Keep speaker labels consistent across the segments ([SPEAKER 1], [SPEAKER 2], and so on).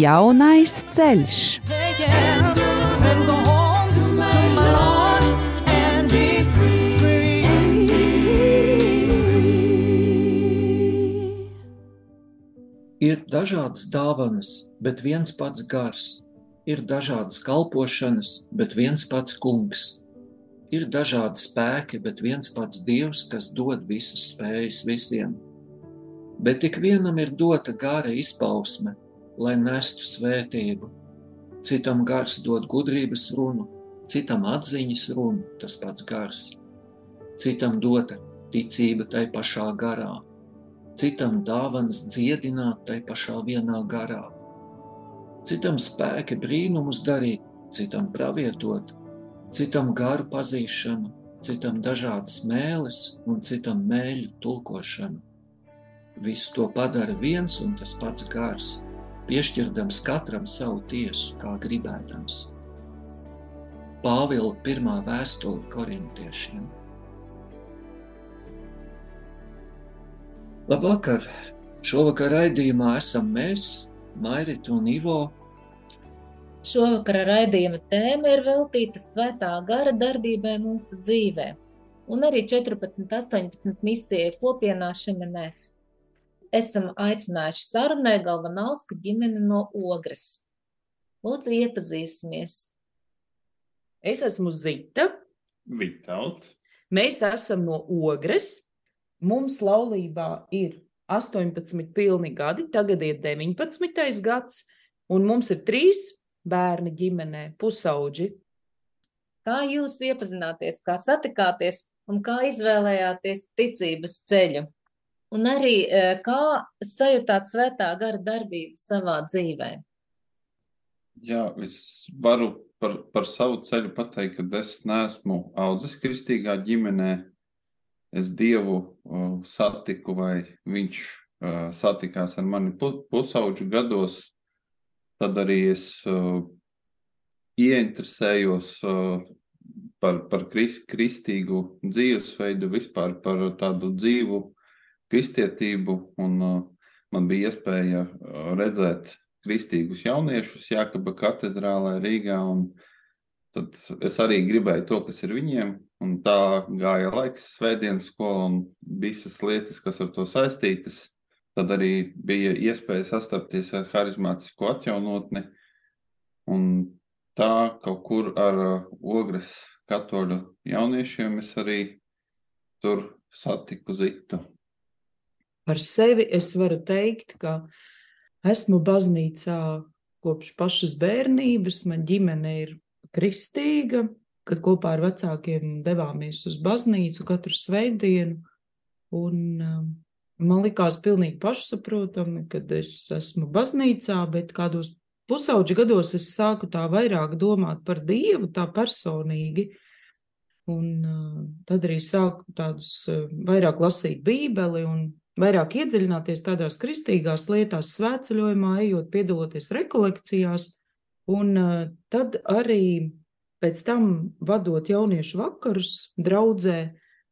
[SPEAKER 1] Jaunais ceļš.
[SPEAKER 2] Ir dažādas dāvanas, bet viens pats gars. Ir dažādas kalpošanas, bet viens pats kungs. Ir dažādi spēki, bet viens pats dievs, kas dod visas spējas visiem. Bet ik vienam ir dota gara izpausme, lai nestu svētību. Citam gars dod gudrības runu, citam atziņas runu, tas pats gars. Citam dota ticība tai pašā garā, citam dāvanas dziedināt tai pašā vienā garā. Citam spēki brīnumus darīt, citam pravietot, citam garu pazīšanu, citam dažādas mēlis un citam mēļu tulkošanu. Visu to padara viens un tas pats gars, piešķirdams katram savu tiesu, kā gribēdams. Pāvila pirmā vēstule korintiešiem. Labvakar! Šovakar raidījumā esam mēs, Mairita un Ivo,
[SPEAKER 3] Šovakara raidījuma tēma ir veltīta svētā gara darbībai mūsu dzīvē, un arī 14, 18 misija kopienā Šemenef. Esam aicinājuši sarunai Galvanausku ģimeni no Ogres. Lūdzu, iepazīsimies.
[SPEAKER 4] Es esmu Zita.
[SPEAKER 5] Vitauts.
[SPEAKER 4] Mēs esam no Ogres. Mums laulībā ir 18 pilni gadi, tagad ir 19. gads, un mums ir trīs bērni ģimenē, pusauģi.
[SPEAKER 3] Kā jūs iepazināties, kā satikāties un kā izvēlējāties ticības ceļu? Un arī e, kā sajūtāt svētā gara darbību savā dzīvē?
[SPEAKER 5] Jā, es varu par, par savu ceļu pateikt, ka es neesmu audzis kristīgā ģimenē. Es Dievu uh, satiku, vai viņš uh, satikās ar mani pusauģu gados, Tad arī es uh, ieinteresējos uh, par, par krist, kristīgu dzīvesveidu, vispār par tādu dzīvu kristietību. Un, uh, man bija iespēja uh, redzēt kristīgus jauniešus Jākaba katedrālē Rīgā. Tad es arī gribēju to, kas ir viņiem, un tā gāja laiks, svētdienas skola un visas lietas, kas ar to saistītas. Tad arī bija iespēja sastapties ar harizmātisku atjaunotni, un tā kaut kur ar uh, ogres katoļu jauniešiem es arī tur satiku zitu.
[SPEAKER 4] Par sevi es varu teikt, ka esmu baznīcā kopš pašas bērnības, man ģimene ir kristīga, kad kopā ar vecākiem devāmies uz baznīcu katru svētdienu, un um, Man likās pilnīgi pašsaprotami, kad es esmu baznīcā, bet kādos pusauģi gados es sāku tā vairāk domāt par Dievu, tā personīgi. Un uh, tad arī sāku tādus uh, vairāk lasīt Bībeli un vairāk iedziļināties tādās kristīgās lietās, svētceļojumā, ejot, piedaloties rekolekcijās. Un uh, tad arī pēc tam vadot jauniešu vakarus, draudzē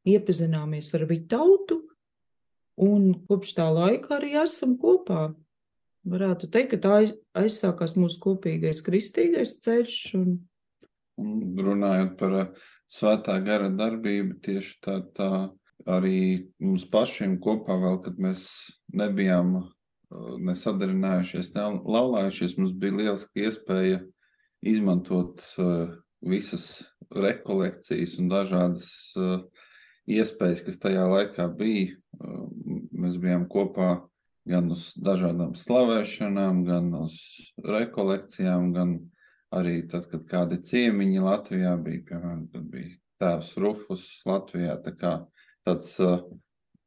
[SPEAKER 4] iepazināmies ar Vitautu, Un kopš tā laika arī esam kopā. Varētu teikt, ka tā aizsākās mūsu kopīgais kristīgais ceļš. Un...
[SPEAKER 5] Un runājot par uh, svētā gara darbību, tieši tā, tā arī mums pašiem kopā vēl, kad mēs nebijām uh, nesadarinājušies, ne laulājušies, mums bija lieliska iespēja izmantot uh, visas rekolekcijas un dažādas uh, iespējas, kas tajā laikā bija. Mēs bijām kopā gan uz dažādām slavēšanām, gan uz rekolekcijām, gan arī tad, kad kādi ciemiņi Latvijā bija, piemēram, kad bija tēvs Rufus Latvijā. Tā kā tāds uh,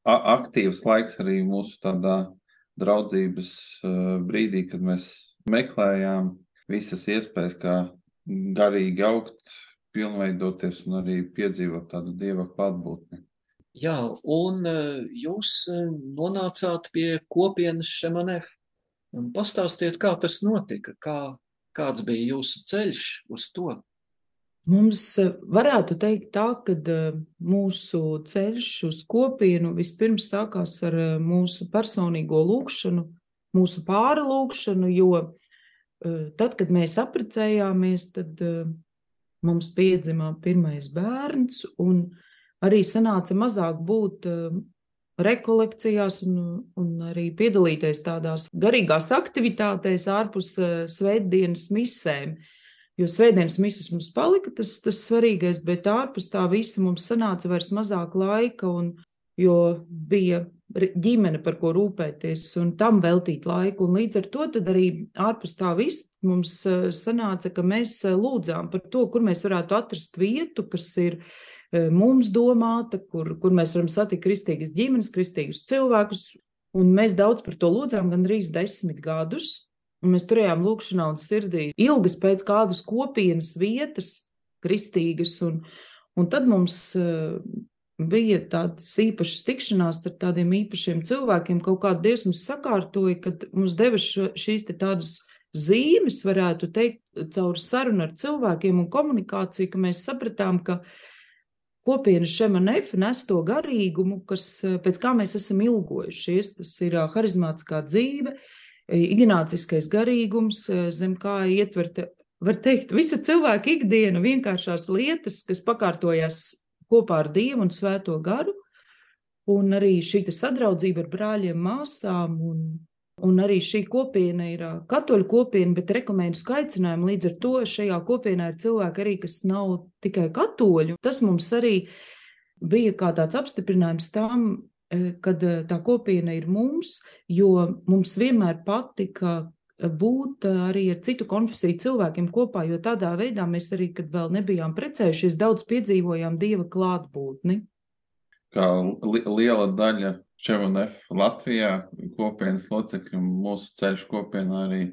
[SPEAKER 5] aktīvs laiks arī mūsu tādā draudzības uh, brīdī, kad mēs meklējām visas iespējas, kā garīgi augt, pilnveidoties un arī piedzīvot tādu dieva klātbūtni.
[SPEAKER 2] Jā, un jūs nonācāt pie kopienas Šemanef. Pastāstiet, kā tas notika, kā, kāds bija jūsu ceļš uz to?
[SPEAKER 4] Mums varētu teikt tā, ka mūsu ceļš uz kopienu vispirms sākās ar mūsu personīgo lūkšanu, mūsu pārlūkšanu, jo tad, kad mēs apprecējāmies, tad mums piedzimā pirmais bērns un arī sanāca mazāk būt rekolekcijās un, un arī piedalīties tādās garīgās aktivitātēs ārpus svētdienas misēm. Jo svētdienas misijas mums palika tas, tas svarīgais, bet ārpus tā visa mums sanāca vairs mazāk laika, un, jo bija ģimene, par ko rūpēties, un tam veltīt laiku. Un līdz ar to arī ārpus tā visa mums sanāca, ka mēs lūdzām par to, kur mēs varētu atrast vietu, kas ir uh, mums domāta, kur, kur mēs varam satikt kristīgas ģimenes, kristīgus cilvēkus. Un mēs daudz par to lūdzām, gandrīz desmit gadus. Un mēs turējām lūkšanā un sirdī ilgas pēc kādas kopienas vietas, kristīgas. Un, un tad mums bija tādas īpašas tikšanās ar tādiem īpašiem cilvēkiem. Kaut kā Dievs mums sakārtoja, kad mums deva šīs tādas zīmes, varētu teikt, caur sarunu ar cilvēkiem un komunikāciju, ka mēs sapratām, ka mēs Kopienas šemanef nes to garīgumu, kas, eh, pēc kā mēs esam ilgojušies. Tas ir eh, harizmātiskā dzīve, eh, ignāciskais garīgums, zem kā ietverta, var teikt, visa cilvēka ikdiena, vienkāršās lietas, kas pakārtojas kopā ar Dievu un Svēto garu, un arī šī sadraudzība ar brāļiem, māsām un Un arī šī kopiena ir katoļu kopiena, bet rekomendāciju aicinājumu. Līdz ar to šajā kopienā ir cilvēki arī, kas nav tikai katoļu. Tas mums arī bija kā tāds apstiprinājums tam, kad tā kopiena ir mums, jo mums vienmēr patika būt arī ar citu konfesiju cilvēkiem kopā, jo tādā veidā mēs arī, kad vēl nebijām precējušies, daudz piedzīvojām Dieva klātbūtni.
[SPEAKER 5] Kā li liela daļa ČVNF Latvijā kopienas locekļi un mūsu ceļš kopienā arī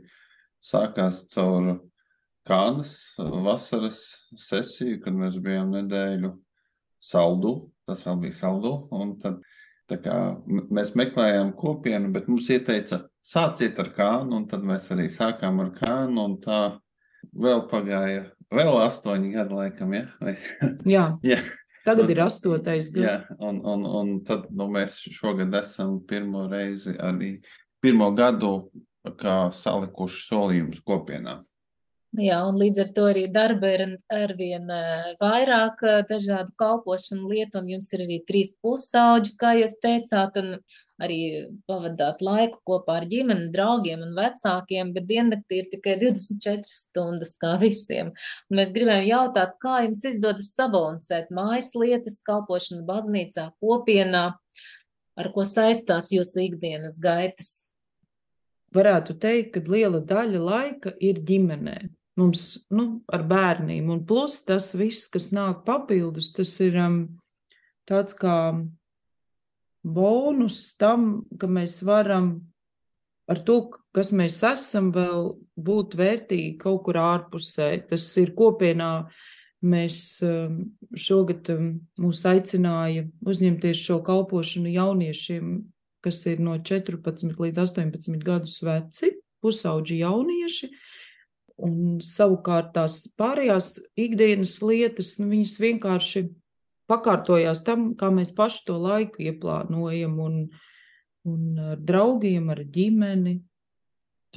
[SPEAKER 5] sākās caur Kānas vasaras sesiju, kad mēs bijām nedēļu saldu, tas vēl bija saldu, un tad mēs meklējām kopienu, bet mums ieteica sāciet ar Kānu, un tad mēs arī sākām ar Kānu, un tā vēl pagāja, vēl astoņi gadi laikam, ja? Vai?
[SPEAKER 4] Jā. Jā. Tagad ir astotais gads.
[SPEAKER 5] Jā, un, un, un tad nu, mēs šogad esam pirmo reizi arī pirmo gadu salikuši solījumus kopienā.
[SPEAKER 3] Jā, un līdz ar to arī darba ir arvien vairāk dažādu kalpošanu lietu, un jums ir arī trīs pusauģi, kā jūs teicāt, un arī pavadāt laiku kopā ar ģimeni, draugiem un vecākiem, bet diennaktī ir tikai 24 stundas kā visiem. Un mēs gribējām jautāt, kā jums izdodas sabalansēt mājas lietas, kalpošanu baznīcā, kopienā, ar ko saistās jūsu ikdienas gaitas?
[SPEAKER 4] Varētu teikt, ka liela daļa laika ir ģimenē. Mums, nu, ar bērniem, un plus tas viss, kas nāk papildus, tas ir um, tāds kā bonus tam, ka mēs varam ar to, kas mēs esam, vēl būt vērtīgi kaut kur ārpusē. Tas ir kopienā. Mēs um, šogad um, mūs aicināja uzņemties šo kalpošanu jauniešiem, kas ir no 14 līdz 18 gadus veci, pusauģi jaunieši. Un savukārt tās pārējās ikdienas lietas, nu, viņas vienkārši pakārtojās tam, kā mēs paši to laiku ieplānojam, un, un ar draugiem, ar ģimeni.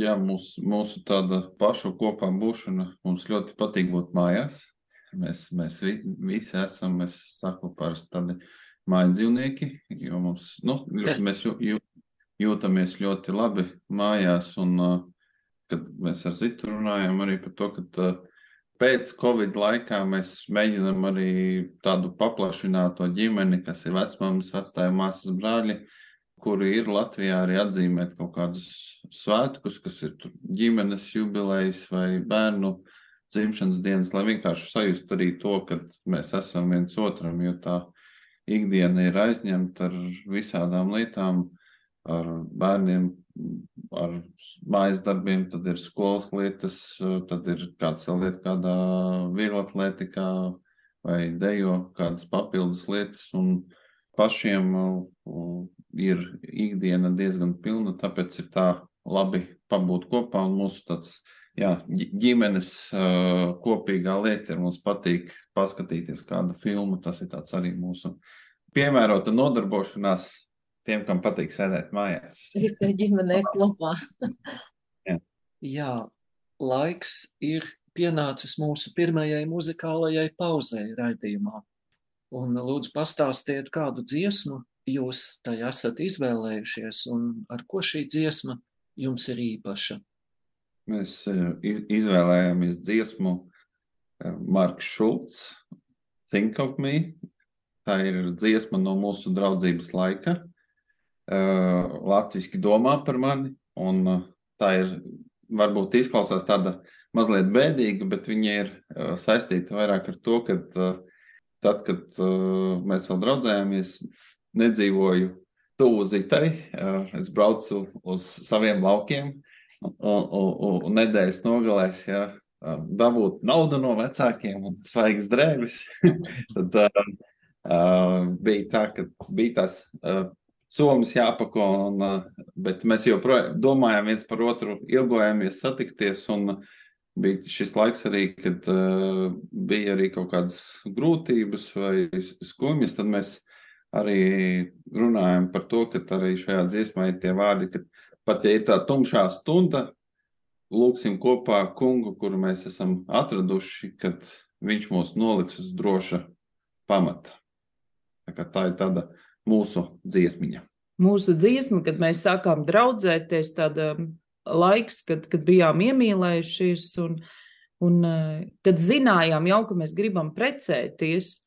[SPEAKER 5] Jā, mūs, mūsu tāda pašu kopā būšana mums ļoti patīk būt mājās. Mēs, mēs vi, visi esam, es saku, parasti tādi māju dzīvnieki, jo mums, nu, mēs jū, jū, jūtamies ļoti labi mājās, un kad mēs ar Zitu runājam arī par to, ka pēc Covid laikā mēs mēģinām arī tādu paplašināto ģimeni, kas ir vecmāmas, vecstāja māsas brāļi, kuri ir Latvijā arī atzīmēt kaut kādus svētkus, kas ir ģimenes jubilejas vai bērnu dzimšanas dienas, lai vienkārši sajust arī to, ka mēs esam viens otram, jo tā ikdiena ir aizņemta ar visādām lietām, ar bērniem ar mājas darbiem, tad ir skolas lietas, tad ir kāds vēl lieta kādā vieglatlētikā vai dejo kādas papildus lietas, un pašiem ir ikdiena diezgan pilna, tāpēc ir tā labi pabūt kopā un mūsu tāds jā, ģimenes kopīgā lieta ir. Mums patīk paskatīties kādu filmu. Tas ir arī mūsu piemērota nodarbošanās tiem, kam patīk sēdēt mājās.
[SPEAKER 3] Tā ģimenē kopā.
[SPEAKER 2] jā. jā, laiks ir pienācis mūsu pirmajai muzikālajai pauzei raidījumā. Un lūdzu pastāstiet, kādu dziesmu jūs tajā esat izvēlējušies un ar ko šī dziesma jums ir īpaša.
[SPEAKER 5] Mēs eh, izvēlējāmies dziesmu eh, Marks Šulcs, Think of Me. Tā ir dziesma no mūsu draudzības laika. Eh, Latvijasiski domā par mani, un tā ir varbūt izklausās tāda mazliet bēdīga, bet viņa ir saistīta vairāk ar to, ka tad, kad mēs vēl draudzējāmies, nedzīvoju tuvu zitai, es braucu uz saviem laukiem, un, un, un nedēļas nogalēs, ja dabūt naudu no vecākiem un svaigas drēbes, tad uh, bija tā, ka bija tas uh, somas jāpako, un, uh, bet mēs joprojām domājām viens par otru, ilgojāmies satikties, bija šis laiks arī, kad uh, bija arī kaut kādas grūtības vai skumjas, tad mēs arī runājam par to, ka arī šajā dziesmā ir tie vārdi, ka pat ja ir tā tumšā stunda, lūksim kopā kungu, kuru mēs esam atraduši, kad viņš mūs noliks uz droša pamata. Tā, tā ir tāda mūsu dziesmiņa.
[SPEAKER 4] Mūsu dziesma, kad mēs sākām draudzēties, tāda laiks, kad, kad bijām iemīlējušies un, un kad zinājām jau, ka mēs gribam precēties,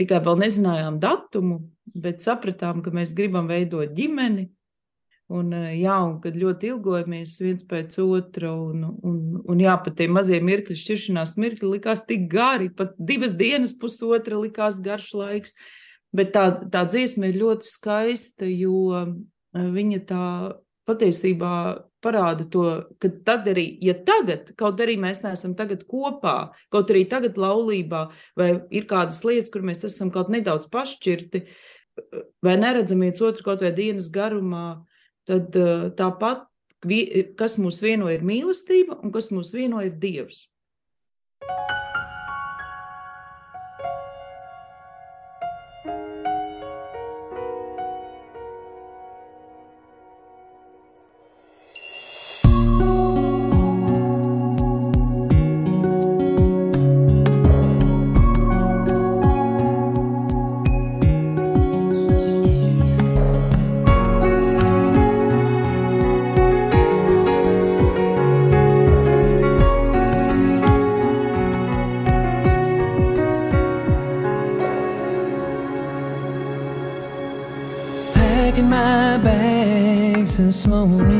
[SPEAKER 4] tikai vēl nezinājām datumu, bet sapratām, ka mēs gribam veidot ģimeni, Un, eh, jā, un kad ļoti ilgojamies viens pēc otra, un, un, un jā, pat tie mazie mirkļi, šķiršanās mirkļi likās tik gari, pat divas dienas, pusotra likās garš laiks. Bet tā, tā dziesma ir ļoti skaista, jo eh, viņa tā patiesībā parāda to, ka tad arī, ja tagad, kaut arī mēs neesam tagad kopā, kaut arī tagad laulībā, vai ir kādas lietas, kur mēs esam kaut nedaudz pašķirti, vai neredzam viens otru kaut vai dienas garumā, tad eh, tāpat, kas mūs vieno ir mīlestība un kas mūs vieno ir Dievs.
[SPEAKER 3] alone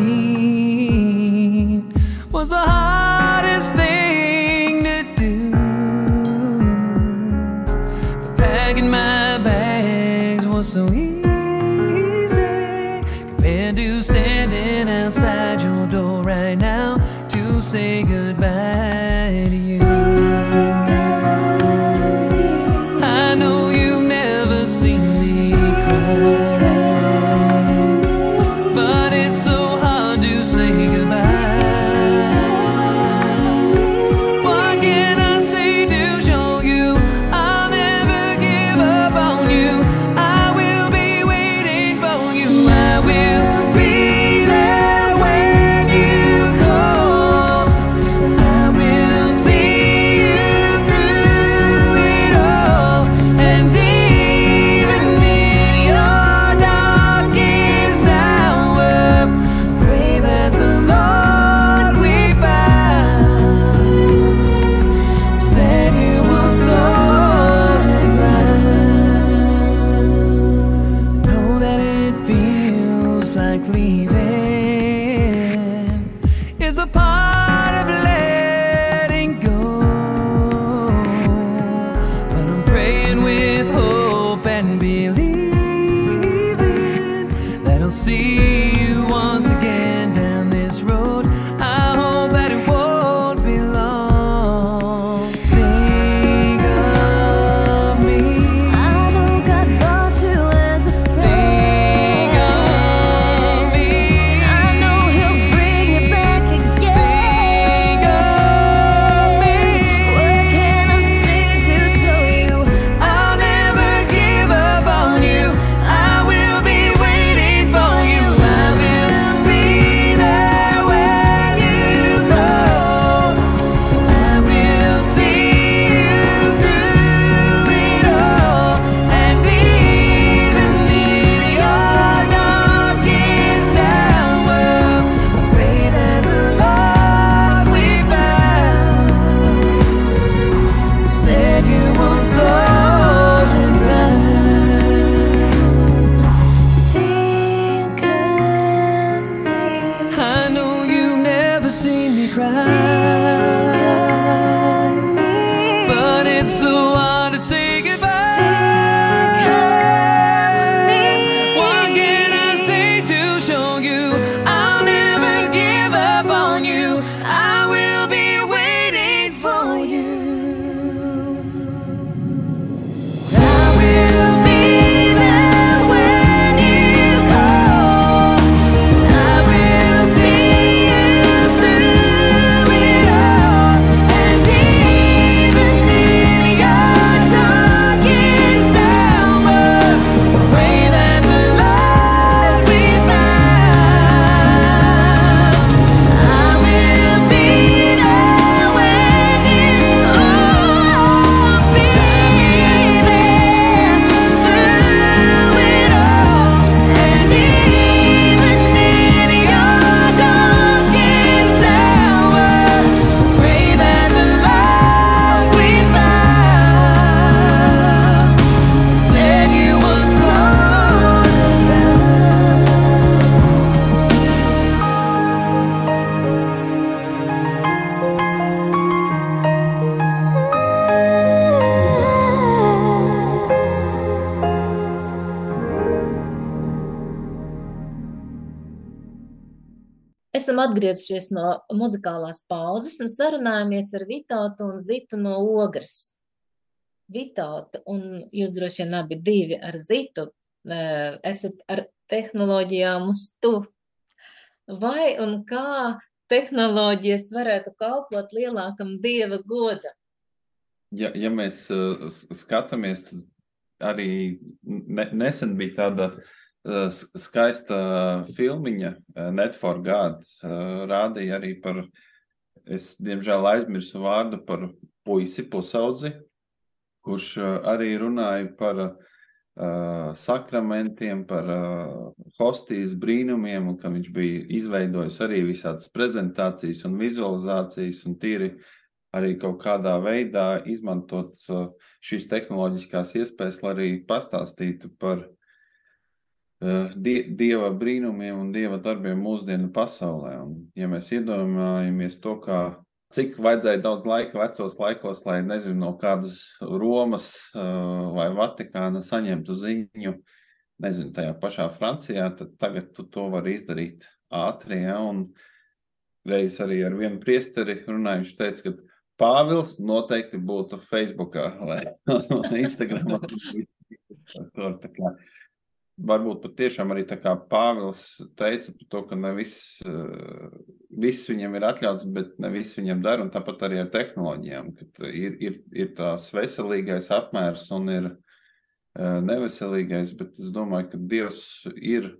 [SPEAKER 3] esam atgriezušies no muzikālās pauzes un sarunājamies ar Vitautu un Zitu no Ogres. Vitauta, un jūs droši vien abi divi ar Zitu, esat ar tehnoloģijām uz tu. Vai un kā tehnoloģijas varētu kalpot lielākam dieva godam?
[SPEAKER 5] Ja, ja mēs uh, skatāmies, arī ne, nesen bija tāda uh, skaista filmiņa, eh, Net for God, eh, rādīja arī par, es diemžēl aizmirsu vārdu par puisi pusaudzi, kurš arī runāja par uh, sakramentiem, par uh, hostijas brīnumiem, un ka viņš bija izveidojis arī visādas prezentācijas un vizualizācijas, un tīri arī kaut kādā veidā izmantot uh, šīs tehnoloģiskās iespējas, lai arī pastāstītu par Eh, die, dieva brīnumiem un dieva darbiem mūsdienu pasaulē. Un, ja mēs iedomājamies to, kā, cik vajadzēja daudz laika vecos laikos, lai nezinu, no kādas Romas uh, vai Vatikāna saņemtu ziņu, nezinu, tajā pašā Francijā, tad tagad tu to vari izdarīt ātri. Ja? Un reiz arī ar vienu priesteri runājuši, teica, ka Pāvils noteikti būtu Facebookā vai Instagramā. Varbūt patiešām arī tā kā Pāvils teica par to, ka ne viss, eh, viss viņam ir atļauts, bet ne viss viņam dara, un tāpat arī ar tehnoloģijām, ka ir, ir, ir tās veselīgais apmērs un ir eh, neveselīgais, bet es domāju, ka Dievs ir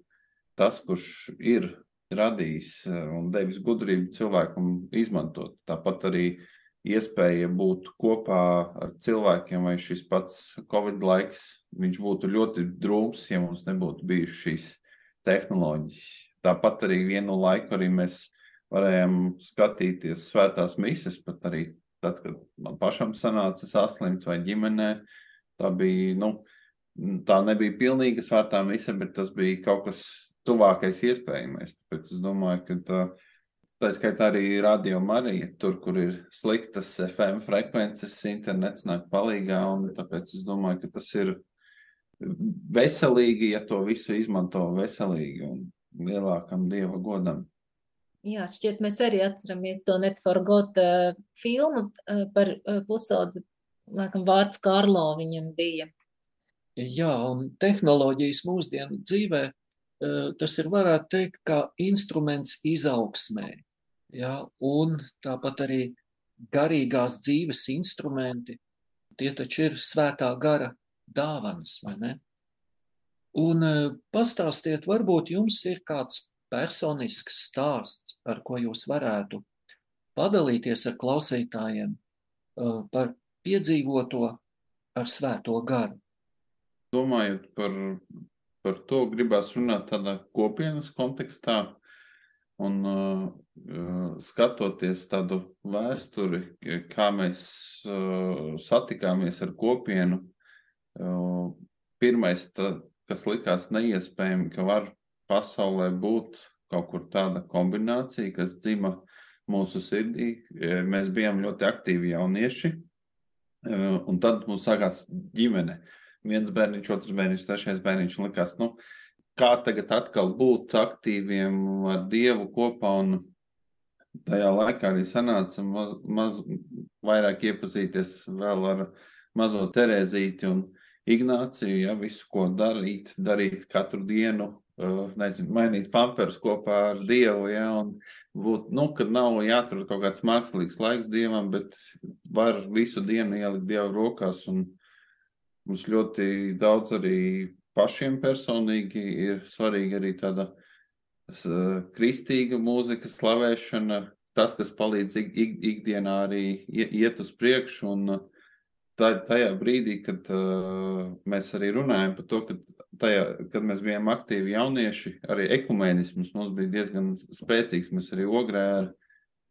[SPEAKER 5] tas, kurš ir radījis eh, un devis gudrību cilvēkam izmantot. Tāpat arī uh, iespēja būt kopā ar cilvēkiem, vai šis pats Covid laiks, viņš būtu ļoti drūms, ja mums nebūtu bijušas šīs tehnoloģijas. Tāpat arī vienu laiku arī mēs varējām skatīties svētās mises, pat arī tad, kad man pašam sanāca saslimt vai ģimenē. Tā bija, nu, tā nebija pilnīga svētā mise, bet tas bija kaut kas tuvākais iespējamais. Tāpēc es domāju, ka tā, uh, Tā skaitā arī radio Marija, tur, kur ir sliktas FM frekvences, internets nāk palīgā, un tāpēc es domāju, ka tas ir veselīgi, ja to visu izmanto veselīgi un lielākam dieva godam.
[SPEAKER 3] Jā, šķiet, mēs arī atceramies to Netforgot uh, filmu uh, par uh, pusaudu, laikam vārds Karlo viņam bija.
[SPEAKER 2] Jā, un tehnoloģijas mūsdienu dzīvē, uh, tas ir varētu teikt, kā instruments izaugsmē. Ja, un tāpat arī garīgās dzīves instrumenti, tie taču ir svētā gara dāvanas, vai ne? Un e, pastāstiet, varbūt jums ir kāds personisks stāsts, ar ko jūs varētu padalīties ar klausītājiem e, par piedzīvoto ar svēto garu.
[SPEAKER 5] Domājot par, par to, gribās runāt tādā kopienas kontekstā, Un uh, skatoties tādu vēsturi, kā mēs satikāmies ar kopienu, pirmais, tā, kas likās neiespējami, ka var pasaulē būt kaut kur tāda kombinācija, kas dzima mūsu sirdī. Mēs bijām ļoti aktīvi jaunieši, un tad mums sākās ģimene. Viens bērniņš, otrs bērniņš, trešais bērniņš, likās, nu, kā tagad atkal būt aktīviem ar Dievu kopā. Un tajā laikā arī sanāca maz, maz vairāk iepazīties vēl ar mazo Terēzīti un Ignāciju, ja visu, ko darīt, darīt katru dienu, uh, nezinu, mainīt pamperus kopā ar Dievu, ja, un būt, nu, kad nav jātur kaut kāds mākslīgs laiks Dievam, bet var visu dienu ielikt Dievu rokās, un mums ļoti daudz arī pašiem personīgi ir svarīga arī tāda kristīga mūzika, slavēšana, tas, kas palīdz ik, ik, ikdienā arī iet uz priekšu. Un tā, tajā brīdī, kad uh, mēs arī runājam par to, ka tajā, kad mēs bijām aktīvi jaunieši, arī ekumēnisms mums bija diezgan spēcīgs. Mēs arī ogrē ar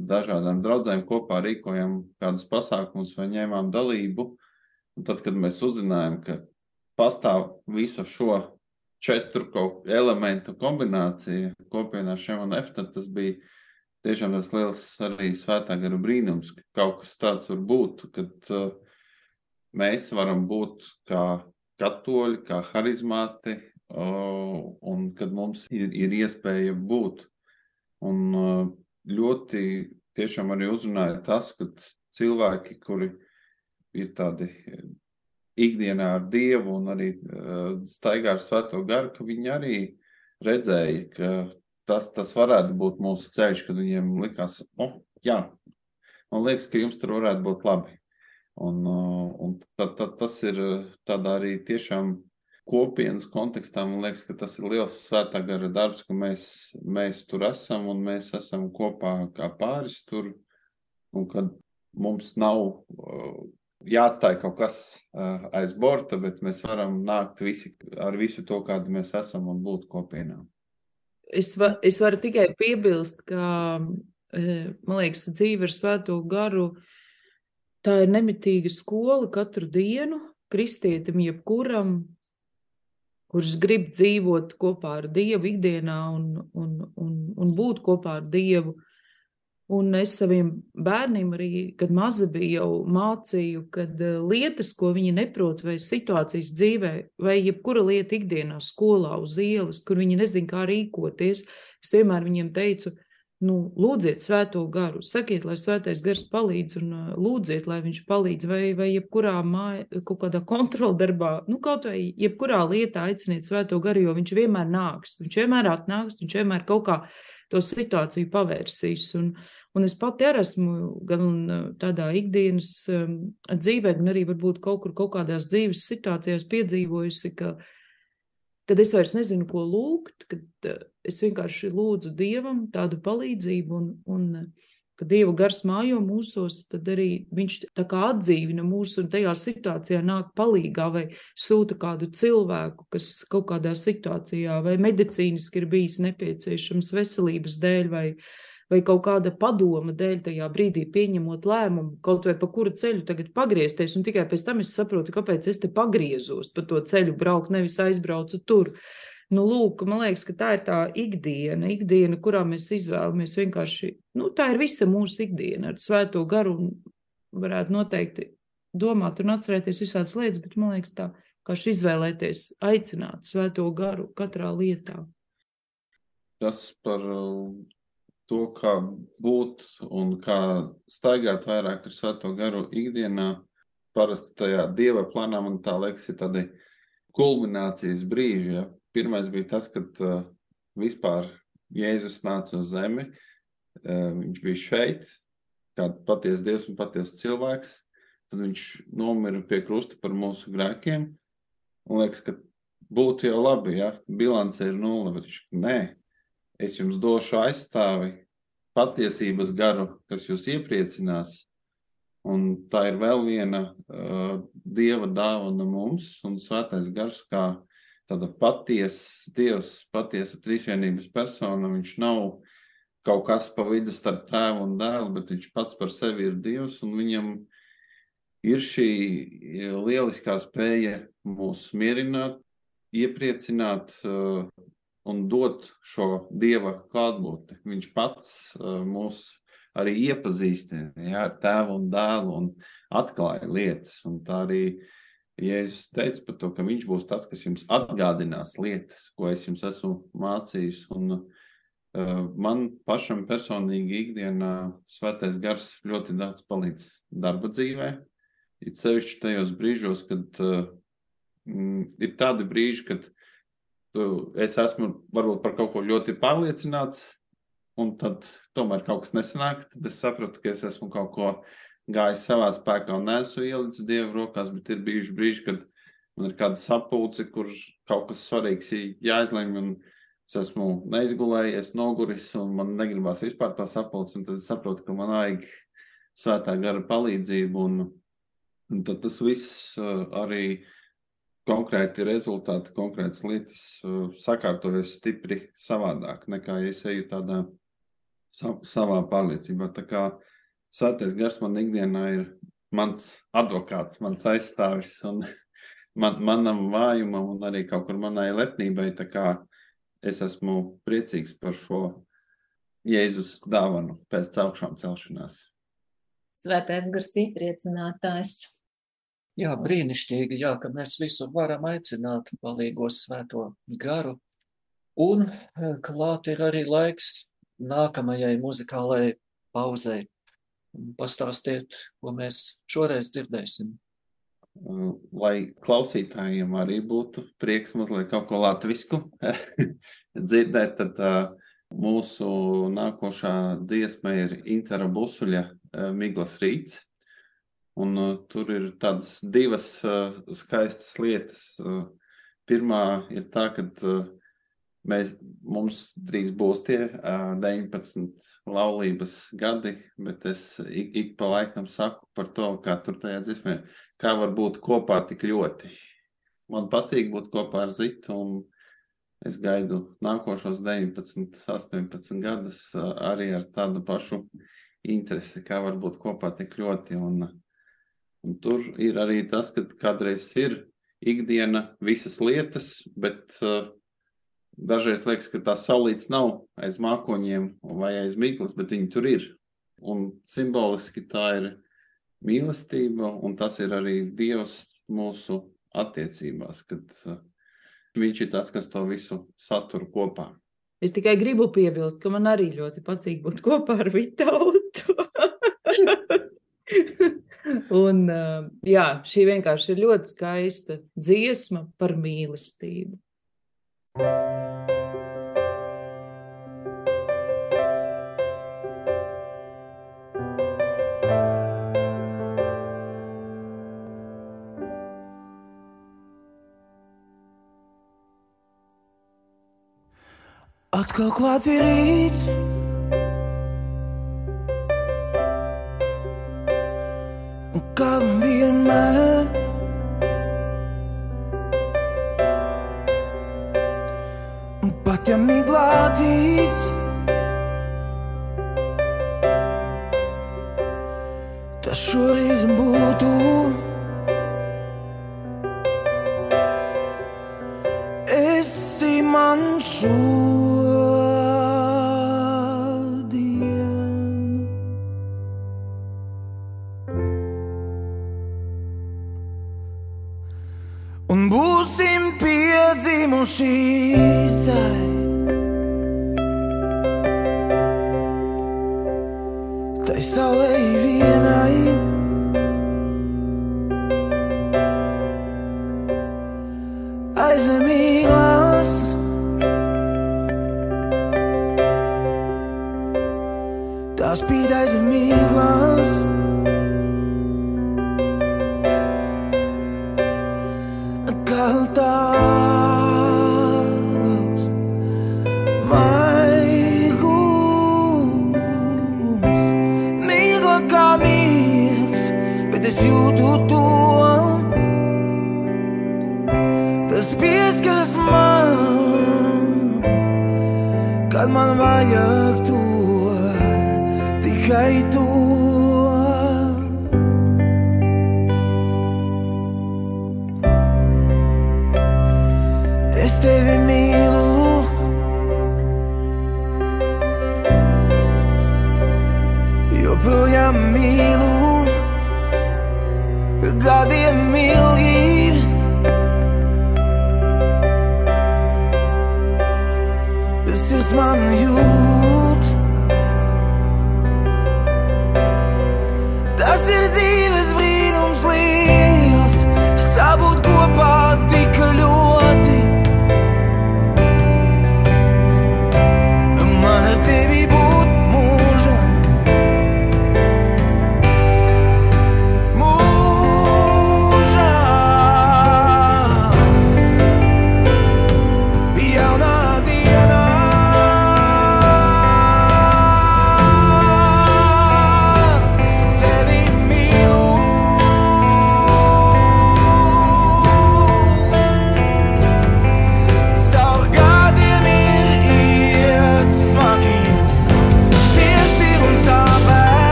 [SPEAKER 5] dažādām draudzēm kopā rīkojam kādus pasākumus vai ņēmām dalību. Un tad, kad mēs uzzinājām, ka pastāv visu šo četru elementu kombinācija kopienā šiem un F, tad tas bija tiešām tas liels arī svētā gara brīnums, ka kaut kas tāds var būt, kad uh, mēs varam būt kā katoļi, kā harizmāti, uh, un kad mums ir, ir iespēja būt. Un ļoti tiešām arī uzrunāja tas, ka cilvēki, kuri ir tādi ikdienā ar Dievu un arī staigā ar Svēto garu, ka viņi arī redzēja, ka tas, tas varētu būt mūsu ceļš, kad viņiem likās, oh, jā, man liekas, ka jums tur varētu būt labi. Un, un tad, tad, tas ir tādā arī tiešām kopienas kontekstā. Man liekas, ka tas ir liels svētā gara darbs, ka mēs, mēs tur esam un mēs esam kopā kā pāris tur. Un kad mums nav uh, jāatstāj kaut kas uh, aiz borta, bet mēs varam nākt visi ar visu to, kādi mēs esam un būt kopienā.
[SPEAKER 4] Es, va, es varu tikai piebilst, ka, man liekas, dzīve ar svēto garu uh, Tā ir nemitīga skola katru dienu kristietim, jebkuram, kurš grib dzīvot kopā ar Dievu ikdienā un, un, un, un būt kopā ar Dievu. Un es saviem bērniem arī, kad maza bija, jau mācīju, ka eh, lietas, ko viņi neprot, vai situācijas dzīvē, vai jebkura lieta ikdienā, skolā, uz ielas, kur viņi nezina, kā rīkoties, es vienmēr viņiem teicu, nu, lūdziet svēto garu, sakiet, lai svētais gars palīdz un uh, lūdziet, lai viņš palīdz, vai, vai jebkurā māja, kaut kādā kontroldarbā, nu, kaut vai jebkurā lietā aiciniet svēto garu, jo viņš vienmēr nāks, viņš vienmēr atnāks, viņš vienmēr kaut kā to situāciju pavērsīs. Un, un es pati arī esmu gan tādā ikdienas dzīvē, gan arī varbūt kaut kur kaut kādās dzīves situācijās piedzīvojusi, ka kad es vairs nezinu, ko lūgt, kad es vienkārši lūdzu Dievam tādu palīdzību, un, un kad Dieva gars mājo mūsos, tad arī viņš tā kā atdzīvina mūsu un tajā situācijā nāk palīgā vai sūta kādu cilvēku, kas kaut kādā situācijā vai medicīniski ir bijis nepieciešams veselības dēļ vai, uh, vai kaut kāda padoma dēļ tajā brīdī pieņemot lēmumu, kaut vai pa kuru ceļu tagad pagriezties, un tikai pēc tam es saprotu, kāpēc es te pagriezos pa to ceļu braukt, nevis aizbraucu tur. Nu, lūk, man liekas, ka tā ir tā ikdiena, ikdiena, kurā mēs izvēlamies vienkārši, nu, tā ir visa mūsu ikdiena ar svēto garu un varētu noteikti domāt un atcerēties visādas lietas, bet man liekas tā, kā izvēlēties, aicināt svēto garu katrā lietā.
[SPEAKER 5] Tas par to, kā būt un kā staigāt vairāk ar svēto garu ikdienā. Parasti tajā dieva plānā man tā liekas, ir tādi kulminācijas brīži. Ja. Pirmais bija tas, kad uh, vispār Jēzus nāca uz zemi. Uh, viņš bija šeit, kā patiesa dievs un patiesa cilvēks. Tad viņš nomira pie krusta par mūsu grēkiem. Man liekas, ka būtu jau labi, ja bilance ir nulle, bet viņš nē, es jums došu aizstāvi, patiesības garu, kas jūs iepriecinās. Un tā ir vēl viena uh, dieva dāvana mums, un svētais gars, kā tāda patiesa dievs, patiesa trīsvienības persona. Viņš nav kaut kas pa vidu starp tēvu un dēlu, bet viņš pats par sevi ir dievs, un viņam ir šī lieliskā spēja mūs mierināt, iepriecināt, uh, un dot šo dieva klātbūtni. Viņš pats uh, mūs arī iepazīstina ja, ar tēvu un dēlu un atklāja lietas. Un tā arī Jēzus teica par to, ka viņš būs tas, kas jums atgādinās lietas, ko es jums esmu mācījis. Un, uh, man pašam personīgi ikdienā svētais gars ļoti daudz palīdz darba dzīvē. It sevišķi tajos brīžos, kad uh, ir tādi brīži, kad es esmu varbūt par kaut ko ļoti pārliecināts, un tad tomēr kaut kas nesanāk. Tad es sapratu, ka es esmu kaut ko gājis savā spēkā un nesu ielicis dievu rokās, bet ir bijuši brīži, kad man ir kāda sapulce, kur kaut kas svarīgs jāizlemj. Un es esmu neizgulējies, noguris, un man negribās vispār tā sapulce. Tad es saprotu, ka man vajag svētā gara palīdzību. Un, un tad tas viss uh, arī konkrēti rezultāti, konkrētas lietas uh, sakārtojas stipri savādāk nekā ja es eju tādā savā pārliecībā. Tā kā svētais gars man ikdienā ir mans advokāts, mans aizstāvis un man, manam vājumam un arī kaut kur manai lepnībai. Tā kā es esmu priecīgs par šo Jēzus dāvanu pēc augšām celšanās.
[SPEAKER 3] Svētais gars iepriecinātājs.
[SPEAKER 2] Jā, brīnišķīgi, jā, ka mēs visur varam aicināt palīgos svēto garu. Un e, klāt ir arī laiks nākamajai muzikālajai pauzei. Pastāstiet, ko mēs šoreiz dzirdēsim.
[SPEAKER 5] Lai klausītājiem arī būtu prieks mazliet kaut ko latvisku dzirdēt, tad uh, mūsu nākošā dziesma ir Intera Busuļa uh, Miglas rīts. Un uh, tur ir tādas divas uh, skaistas lietas. Uh, pirmā ir tā, ka uh, Mēs, mums drīz būs tie uh, 19 laulības gadi, bet es ik, ik pa laikam saku par to, kā tur tajā dziesmē, kā var būt kopā tik ļoti. Man patīk būt kopā ar Zitu, un es gaidu nākošos 19, 18 gadus uh, arī ar tādu pašu interesi, kā var būt kopā tik ļoti. Un, un tur ir arī tas, ka kādreiz ir ikdiena visas lietas, bet uh, Dažreiz liekas, ka tā saulīts nav aiz mākoņiem vai aiz mīklas, bet viņi tur ir. Un simboliski tā ir mīlestība, un tas ir arī Dievs mūsu attiecībās, kad uh, Viņš ir tas, kas to visu satur kopā.
[SPEAKER 4] Es tikai gribu piebilst, ka man arī ļoti patīk būt kopā ar Vitautu. Un, uh, jā, šī vienkārši ir ļoti skaista dziesma par mīlestību.
[SPEAKER 6] Atkal klāt ir rīts.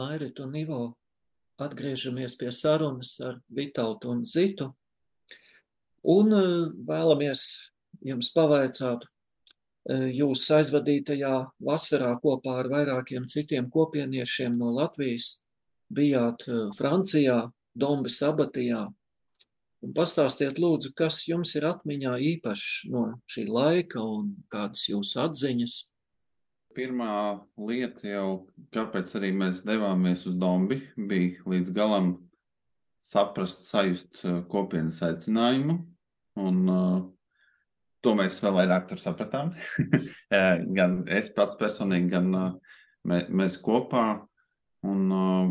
[SPEAKER 2] Mēs, Mairit un Ivo, atgriežamies pie sarunas ar Vitautu un Zitu un vēlamies jums pavaicāt, jūs aizvadītajā vasarā kopā ar vairākiem citiem kopieniešiem no Latvijas bijāt Francijā, Dombas abatijā, Un pastāstiet, lūdzu, kas jums ir atmiņā īpašs no šī laika un kādas jūsu atziņas?
[SPEAKER 5] Pirmā lieta jau, kāpēc arī mēs devāmies uz Dombi, bija līdz galam saprast, sajust uh, kopienas aicinājumu. Un, uh, to mēs vēl vairāk tur sapratām. gan es pats personīgi, gan uh, mē, mēs kopā. Un, uh,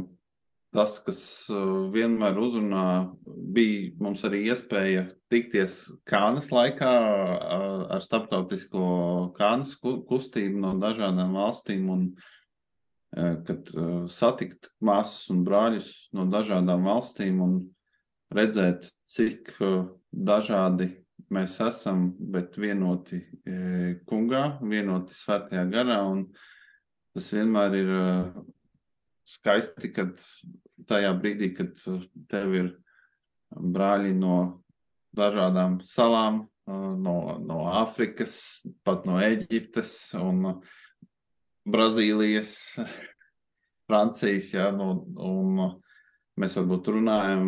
[SPEAKER 5] tas, kas uh, vienmēr uzrunā, bija mums arī iespēja tikties Kānas laikā uh, ar starptautisko Kānas kustību no dažādām valstīm un uh, kad satikt māsas un brāļus no dažādām valstīm un redzēt, cik dažādi mēs esam, bet vienoti kungā, vienoti svētajā garā un tas vienmēr ir skaisti, kad tajā brīdī, kad tev ir brāļi no dažādām salām, no, no Āfrikas, pat no Eģiptes un Brazīlijas, Francijas, ja, no, un mēs varbūt runājam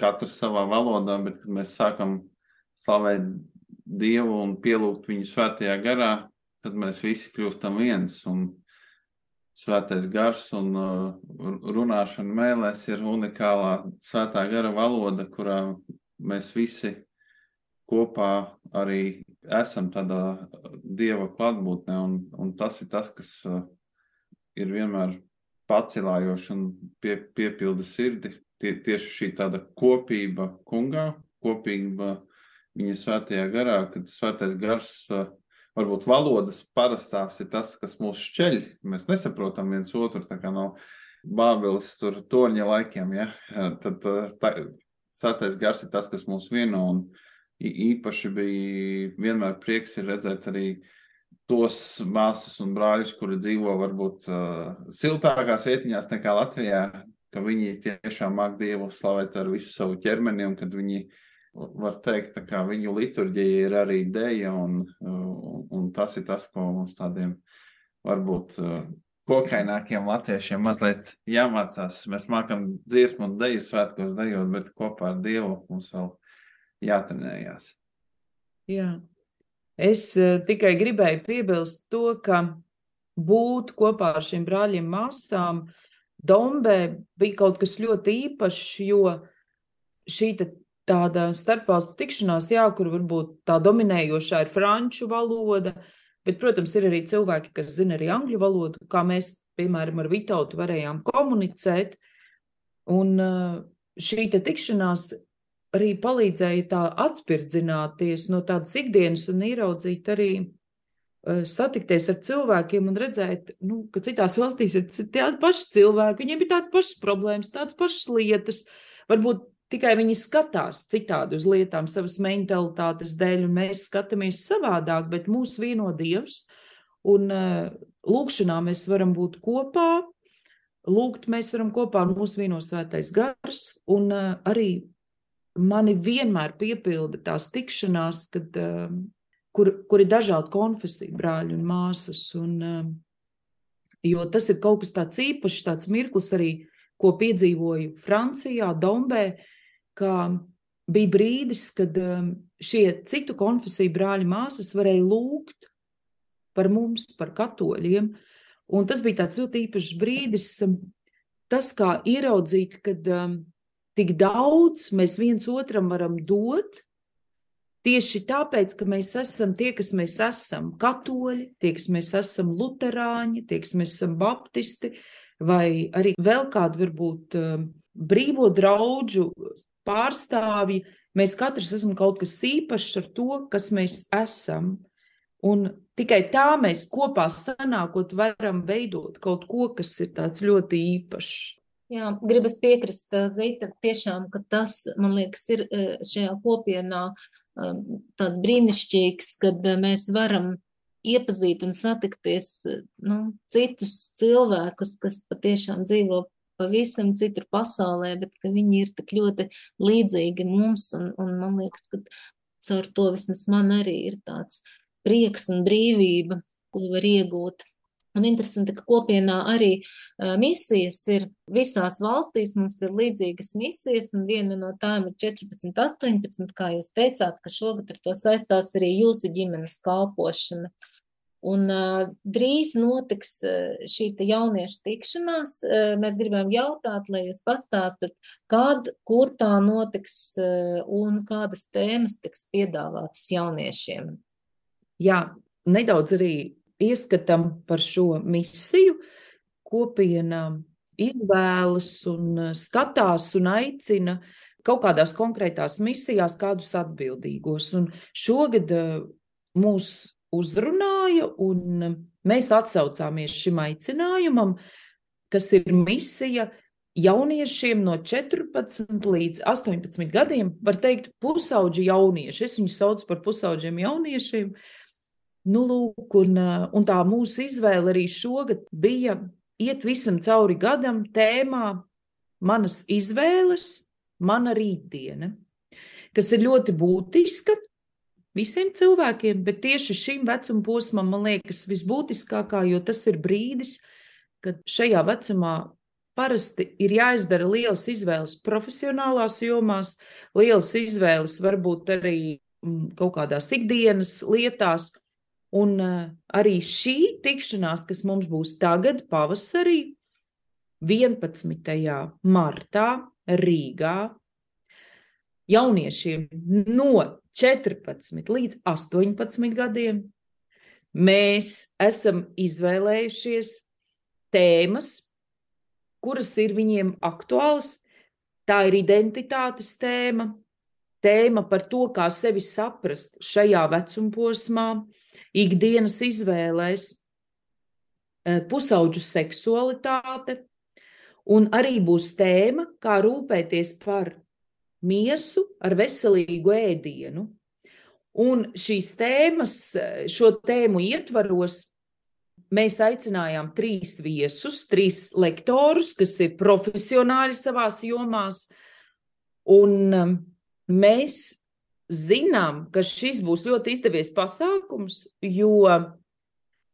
[SPEAKER 5] katrs savā valodā, bet kad mēs sākam slavēt Dievu un pielūgt viņu svētajā garā, tad mēs visi kļūstam viens. Un svētais gars un uh, runāšana mēlēs ir unikālā svētā gara valoda, kurā mēs visi kopā arī esam tādā dieva klātbūtnē, un, un tas ir tas, kas uh, ir vienmēr pacilājoši un pie, piepilda sirdi. Tie, tieši šī tāda kopība kungā, kopība viņa svētajā garā, kad svētais gars uh, varbūt valodas parastās ir tas, kas mūs šķeļ. Mēs nesaprotam viens otru, tā kā no Bābeles tur torņa laikiem, ja? tad tā, svētais gars ir tas, kas mūs vieno, un īpaši bija vienmēr prieks redzēt arī tos māsas un brāļus, kuri dzīvo varbūt uh, siltākās vietiņās nekā Latvijā, ka viņi tiešām māk Dievu slavēt ar visu savu ķermeni, un kad viņi uh, var teikt, ka viņu liturģija ir arī dēja, un, un, tas ir tas, ko mums tādiem varbūt kokainākiem latviešiem mazliet jāmācās. Mēs mākam dziesmu un deju svētkos dejot, bet kopā ar Dievu mums vēl jātrenējās.
[SPEAKER 4] Jā. Es uh, tikai gribēju piebilst to, ka būt kopā ar šiem brāļiem māsām Dombē bija kaut kas ļoti īpašs, jo šī tāda starpvalstu tikšanās, jā, kur varbūt tā dominējošā ir franču valoda, bet, protams, ir arī cilvēki, kas zina arī angļu valodu, kā mēs, piemēram, ar Vitautu varējām komunicēt. Un šī tikšanās arī palīdzēja tā atspirdzināties no tādas ikdienas un ieraudzīt arī satikties ar cilvēkiem un redzēt, nu, ka citās valstīs ir tādi paši cilvēki, viņiem ir tādas pašas problēmas, tādas pašas lietas. Varbūt Tikai viņi skatās citādi uz lietām, savas mentalitātes dēļ, un mēs skatāmies savādāk, bet mūs vieno Dievs. Un uh, lūkšanā mēs varam būt kopā, lūgt mēs varam kopā, un mūsu vienos svētais gars. Un uh, arī mani vienmēr piepilda tās tikšanās, kad, uh, kur, kur ir dažādi konfesiju brāļi un māsas. Un, jo tas ir kaut kas tāds īpašs, tāds mirklis arī, ko piedzīvoju Francijā, Dombē, uh, ka bija brīdis, kad um, šie citu konfesiju brāļi māsas varēja lūgt par mums, par katoļiem. Un tas bija tāds ļoti īpašs brīdis, um, tas kā ieraudzīt, kad um, tik daudz mēs viens otram varam dot, tieši tāpēc, ka mēs esam tie, kas mēs esam katoļi, tie, kas mēs esam luterāņi, tie, kas mēs esam baptisti, vai arī vēl kādu varbūt brīvo draudžu pārstāvji, mēs katrs esam kaut kas īpašs ar to, kas mēs esam. Un tikai tā mēs kopā sanākot varam veidot kaut ko, kas ir tāds ļoti īpašs.
[SPEAKER 3] Jā, gribas piekrist Zita, tiešām, ka tas, man liekas, ir šajā kopienā tāds brīnišķīgs, kad mēs varam iepazīt un satikties nu, citus cilvēkus, kas patiešām dzīvo pavisam citur pasaulē, bet ka viņi ir tik ļoti līdzīgi mums, un, un man liekas, ka caur to vismaz man arī ir tāds prieks un brīvība, ko var iegūt. Un interesanti, ka kopienā arī misijas ir visās valstīs, mums ir līdzīgas misijas, un viena no tām ir 14, 18, kā jūs teicāt, ka šogad ar to saistās arī jūsu ģimenes kalpošana. Un uh, drīz notiks uh, šī jauniešu tikšanās. Uh, mēs gribam jautāt, lai jūs pastāstat, kad, kur tā notiks uh, un kādas tēmas tiks piedāvātas jauniešiem.
[SPEAKER 4] Jā, nedaudz arī ieskatam par šo misiju, kopiena izvēlas un skatās un aicina kaut kādās konkrētās misijās kādus atbildīgos. Un šogad eh, mūs uzrunāja, un mēs atsaucāmies šim aicinājumam, kas ir misija jauniešiem no 14 līdz 18 gadiem, var teikt, pusauģi jaunieši. Es viņus saucu par pusauģiem jauniešiem. Nu, lūk, un, un tā mūsu izvēle arī šogad bija iet visam cauri gadam tēmā manas izvēles, mana rītdiena, kas ir ļoti būtiska visiem cilvēkiem, bet tieši šim vecuma posmam man liekas visbūtiskākā, jo tas ir brīdis, kad šajā vecumā parasti ir jāizdara lielas izvēles profesionālās jomās, lielas izvēles varbūt arī mm, kaut kādās ikdienas lietās, Un uh, arī šī tikšanās, kas mums būs tagad, pavasarī, 11. martā Rīgā, jauniešiem no 14 līdz 18 gadiem, mēs esam izvēlējušies tēmas, kuras ir viņiem aktuālas. Tā ir identitātes tēma, tēma par to, kā sevi saprast šajā vecumposmā, ikdienas izvēlēs, eh, pusauģu seksualitāte, un arī būs tēma, kā rūpēties par miesu ar veselīgu ēdienu. Un šīs tēmas, šo tēmu ietvaros, mēs aicinājām trīs viesus, trīs lektorus, kas ir profesionāļi savās jomās, un eh, mēs zinām, ka šis būs ļoti izdevies pasākums, jo uh,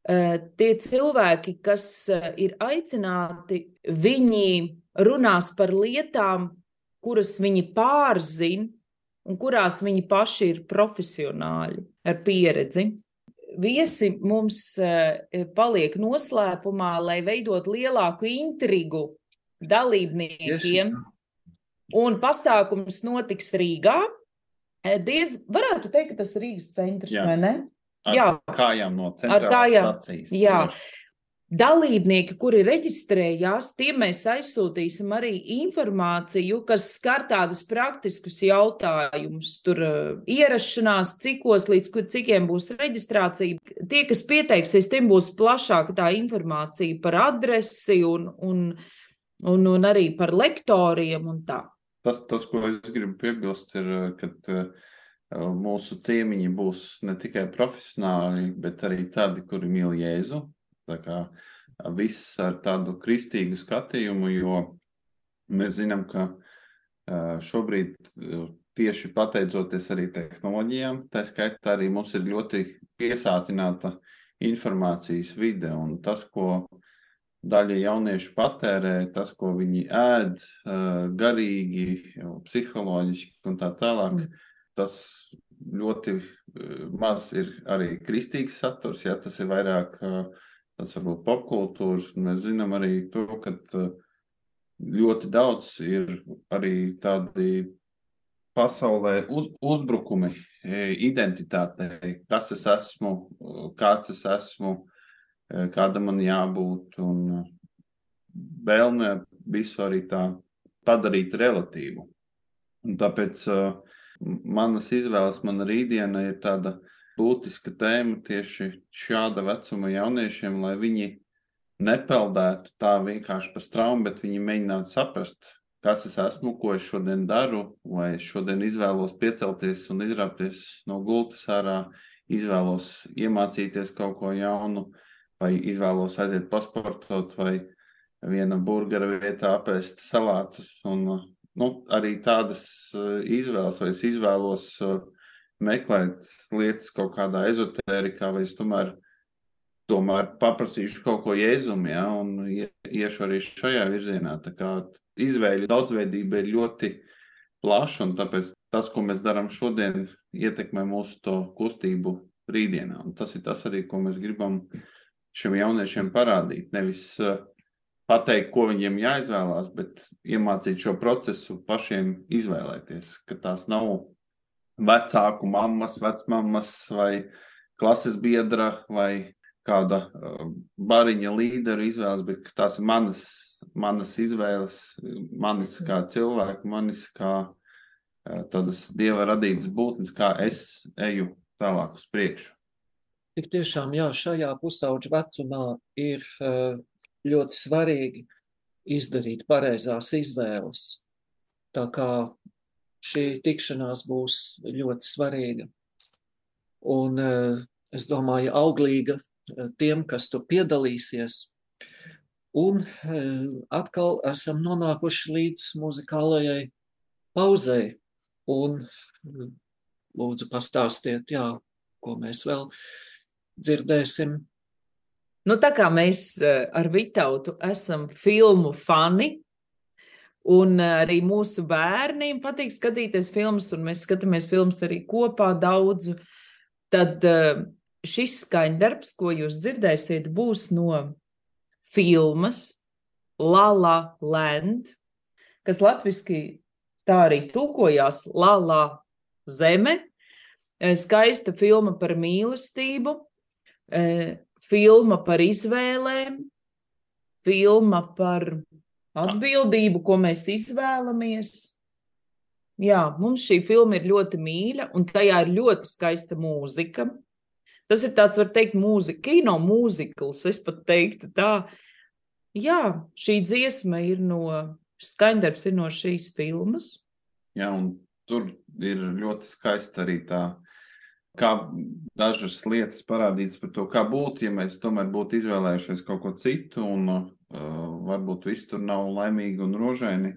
[SPEAKER 4] tie cilvēki, kas uh, ir aicināti, viņi runās par lietām, kuras viņi pārzina un kurās viņi paši ir profesionāļi ar pieredzi. Viesi mums uh, paliek noslēpumā, lai veidot lielāku intrigu dalībniekiem. Un pasākums notiks Rīgā Diez, varētu teikt, ka tas ir Rīgas centrs, jā. vai ne?
[SPEAKER 5] Ar jā, kājām no centrālās kājām, stacijas.
[SPEAKER 4] Jā. Tieši. Dalībnieki, kuri reģistrējās, tiem mēs aizsūtīsim arī informāciju, kas skar tādus praktiskus jautājumus. Tur uh, ierašanās, cikos, līdz kur cikiem būs reģistrācija. Tie, kas pieteiksies, tiem būs plašāka tā informācija par adresi un, un, un, un arī par lektoriem un tā.
[SPEAKER 5] Tas, tas, ko es gribu piebilst, ir, ka uh, mūsu ciemiņi būs ne tikai profesionāli, bet arī tādi, kuri mīl Jēzu. Viss ar tādu kristīgu skatījumu, jo mēs zinām, ka uh, šobrīd tieši pateicoties arī tehnoloģijām, tā skaitā arī mums ir ļoti piesātināta informācijas vide un tas, ko daļa jauniešu patērē tas, ko viņi ēd, garīgi, psiholoģiski un tā tālāk. Mm. Tas ļoti maz ir arī kristīgs saturs, ja tas ir vairāk tas varbūt popkultūras. Mēs zinām arī to, ka ļoti daudz ir arī tādi pasaulē uz, uzbrukumi identitātei, kas es esmu, kāds es esmu, Eh, kāda man jābūt, un eh, vēlme visu arī tā padarīt relatīvu. Un tāpēc uh, manas izvēles, mana rītdiena ir tāda būtiska tēma tieši šāda vecuma jauniešiem, lai viņi nepeldētu tā vienkārši pa straumu, bet viņi mēģinātu saprast, kas es esmu, ko es šodien daru, vai es šodien izvēlos piecelties un izrāpties no gultas ārā, izvēlos iemācīties kaut ko jaunu, vai izvēlos aiziet pasportot, vai viena burgera vietā apēst salātus. Un, nu, arī tādas izvēles, vai es izvēlos meklēt lietas kaut kādā ezotērikā, vai es tomēr tomēr paprasīšu kaut ko jēzum, ja, un iešu arī šajā virzienā. Tā kā izvēļu daudzveidība ir ļoti plaša, un tāpēc tas, ko mēs darām šodien, ietekmē mūsu to kustību rītdienā. Un tas ir tas arī, ko mēs gribam šiem jauniešiem parādīt. Nevis uh, pateikt, ko viņiem jāizvēlās, bet iemācīt šo procesu pašiem izvēlēties, ka tās nav vecāku mammas, vecmammas vai klases biedra vai kāda uh, bariņa līderu izvēles, bet tās ir manas, manas izvēles, manis kā cilvēku, manis kā uh, tādas dieva radītas būtnes, kā es eju tālāk uz priekšu.
[SPEAKER 2] Tik tiešām, jā, šajā pusauģa vecumā ir uh, ļoti svarīgi izdarīt pareizās izvēles. Tā kā šī tikšanās būs ļoti svarīga. Un es domāju, auglīga tiem, kas tur piedalīsies. Un eh, atkal esam nonākuši līdz muzikālajai pauzei. Un eh, lūdzu pastāstiet, jā, ko mēs vēl dzirdēsim.
[SPEAKER 4] Nu, tā kā mēs eh, ar Vitautu esam filmu fani, un arī mūsu bērniem patīk skatīties filmas, un mēs skatāmies filmas arī kopā daudzu, tad šis skaņdarbs, ko jūs dzirdēsiet, būs no filmas La La Land, kas latviski tā arī tulkojās La La Zeme. Eh, skaista filma par mīlestību, eh, filma par izvēlēm, filma par atbildību, ko mēs izvēlamies. Jā, mums šī filma ir ļoti mīļa, un tajā ir ļoti skaista mūzika. Tas ir tāds, var teikt, mūzika, kino mūzikls, es pat teiktu tā. Jā, šī dziesma ir no, skaņdarbs ir no šīs filmas.
[SPEAKER 5] Jā, un tur ir ļoti skaista arī tā, kā dažas lietas parādītas par to, kā būtu, ja mēs tomēr būtu izvēlējušies kaut ko citu, un varbūt viss tur nav laimīgi un rožaini.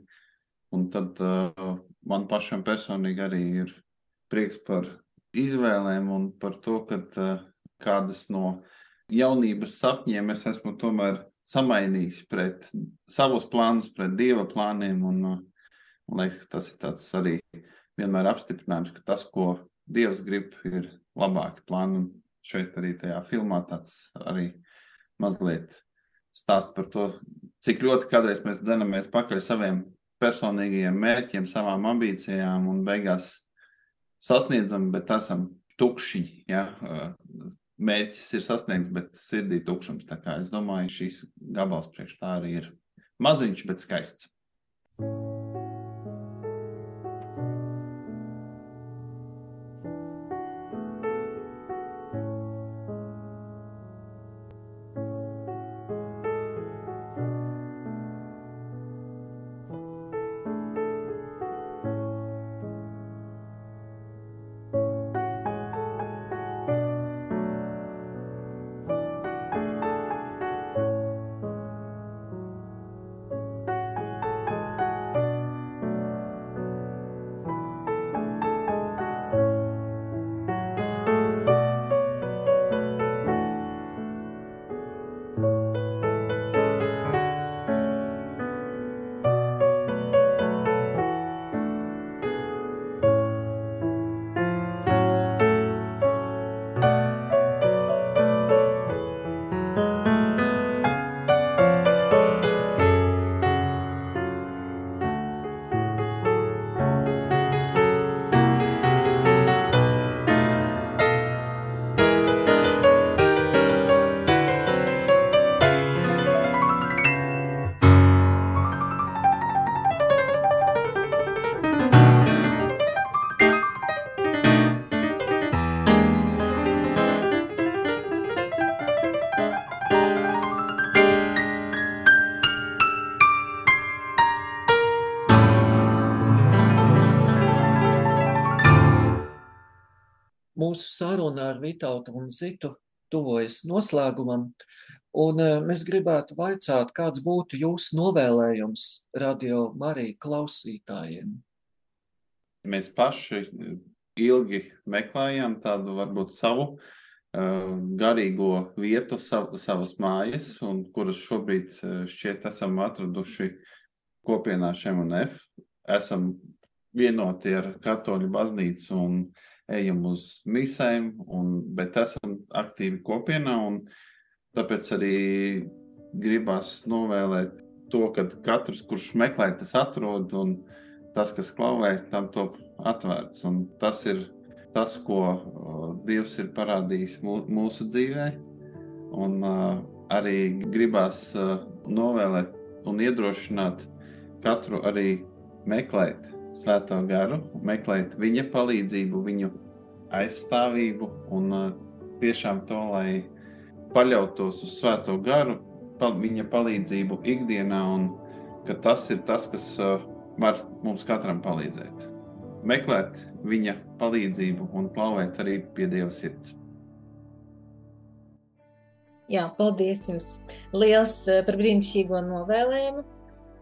[SPEAKER 5] Un tad uh, man pašam personīgi arī ir prieks par izvēlēm un par to, ka uh, kādas no jaunības sapņiem es esmu tomēr samainījis pret savus plānus, pret dieva plāniem. Un, man liekas, ka tas ir tāds arī vienmēr apstiprinājums, ka tas, ko dievs grib, ir labāki plāni. Un šeit arī tajā filmā tāds arī mazliet stāst par to, cik ļoti kādreiz mēs dzenamies pakaļ saviem personīgajiem mērķiem, savām ambīcijām un beigās sasniedzam, bet esam tukši. Ja? Mērķis ir sasniegts, bet sirdī tukšums. Tā kā es domāju, šīs gabals priekš tā arī ir maziņš, bet skaists.
[SPEAKER 2] mūsu saruna ar Vitautu un Zitu tuvojas noslēgumam, un eh, mēs gribētu vaicāt, kāds būtu jūsu novēlējums radio Marija klausītājiem.
[SPEAKER 5] Mēs paši ilgi meklējām tādu varbūt savu uh, garīgo vietu, sav, savas mājas, un kuras šobrīd uh, šķiet esam atraduši kopienā ŠMNF. Esam vienoti ar katoļu baznīcu un ejam uz misēm, un, bet esam aktīvi kopienā, tāpēc arī gribas novēlēt to, ka katrs, kurš meklē, tas atrod, un tas, kas klauvē, tam top atvērts. Un tas ir tas, ko uh, Dievs ir parādījis mūsu dzīvē, un uh, arī gribās uh, novēlēt un iedrošināt katru arī meklēt Svēto garu, meklēt viņa palīdzību, viņu aizstāvību un uh, tiešām to, lai paļautos uz Svēto garu, pa, viņa palīdzību ikdienā, un ka tas ir tas, kas uh, var mums katram palīdzēt. Meklēt viņa palīdzību un klauvēt arī pie Dieva sirds.
[SPEAKER 3] Jā, paldies jums liels uh, par brīnišķīgo novēlējumu.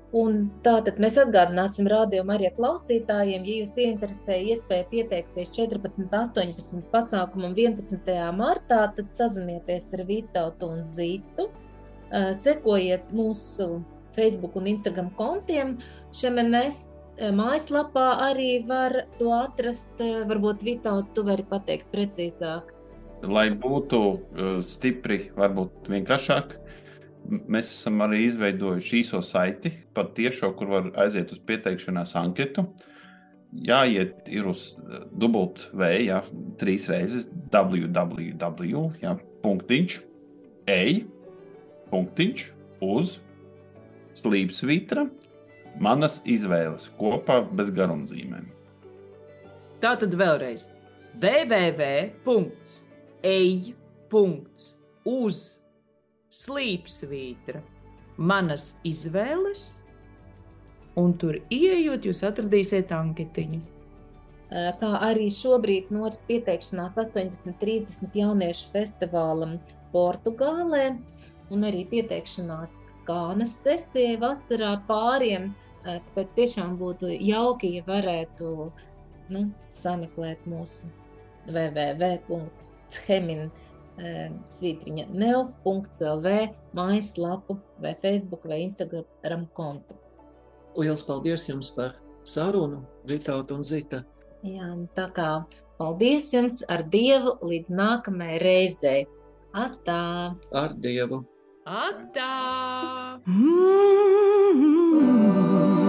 [SPEAKER 3] Un tātad mēs atgādināsim rādījumu arī klausītājiem, ja jūs ieinteresēja iespēja pieteikties 14, 18 pasākumam 11. martā, tad sazinieties ar Vītautu un Zītu. Sekojiet mūsu Facebook un Instagram kontiem. ŠMNF mājaslapā arī var to atrast. Varbūt Vītautu tu vari pateikt precīzāk.
[SPEAKER 5] Lai būtu stipri, varbūt vienkāršāk, Mēs esam arī izveidojuši īso saiti, pat tiešo, kur var aiziet uz pieteikšanās anketu. Jāiet ir uz eh, dubultv, ja trīs reizes www, ja, punktiņš, ej, punktiņš, uz slīpsvītra, manas izvēles kopā bez garumzīmēm.
[SPEAKER 4] Tā tad vēlreiz www.ej.uz slīpsvītra, manas izvēles, un tur ieejot, jūs atradīsiet anketiņu.
[SPEAKER 3] Kā arī šobrīd noris pieteikšanās 18.30 jauniešu festivālam Portugālē, un arī pieteikšanās Kānas sesijai vasarā pāriem. Tāpēc tiešām būtu jauki, ja varētu nu, sameklēt mūsu www.chemin.com svītriņa neof.lv mājaslapu vai Facebook vai Instagram kontu.
[SPEAKER 2] Lielas paldies jums par sarunu, Vitauta un Zita.
[SPEAKER 3] Jā, tā kā paldies jums ar Dievu līdz nākamajai reizei. Atā!
[SPEAKER 2] Ar Dievu!
[SPEAKER 4] Atā! Mm -hmm.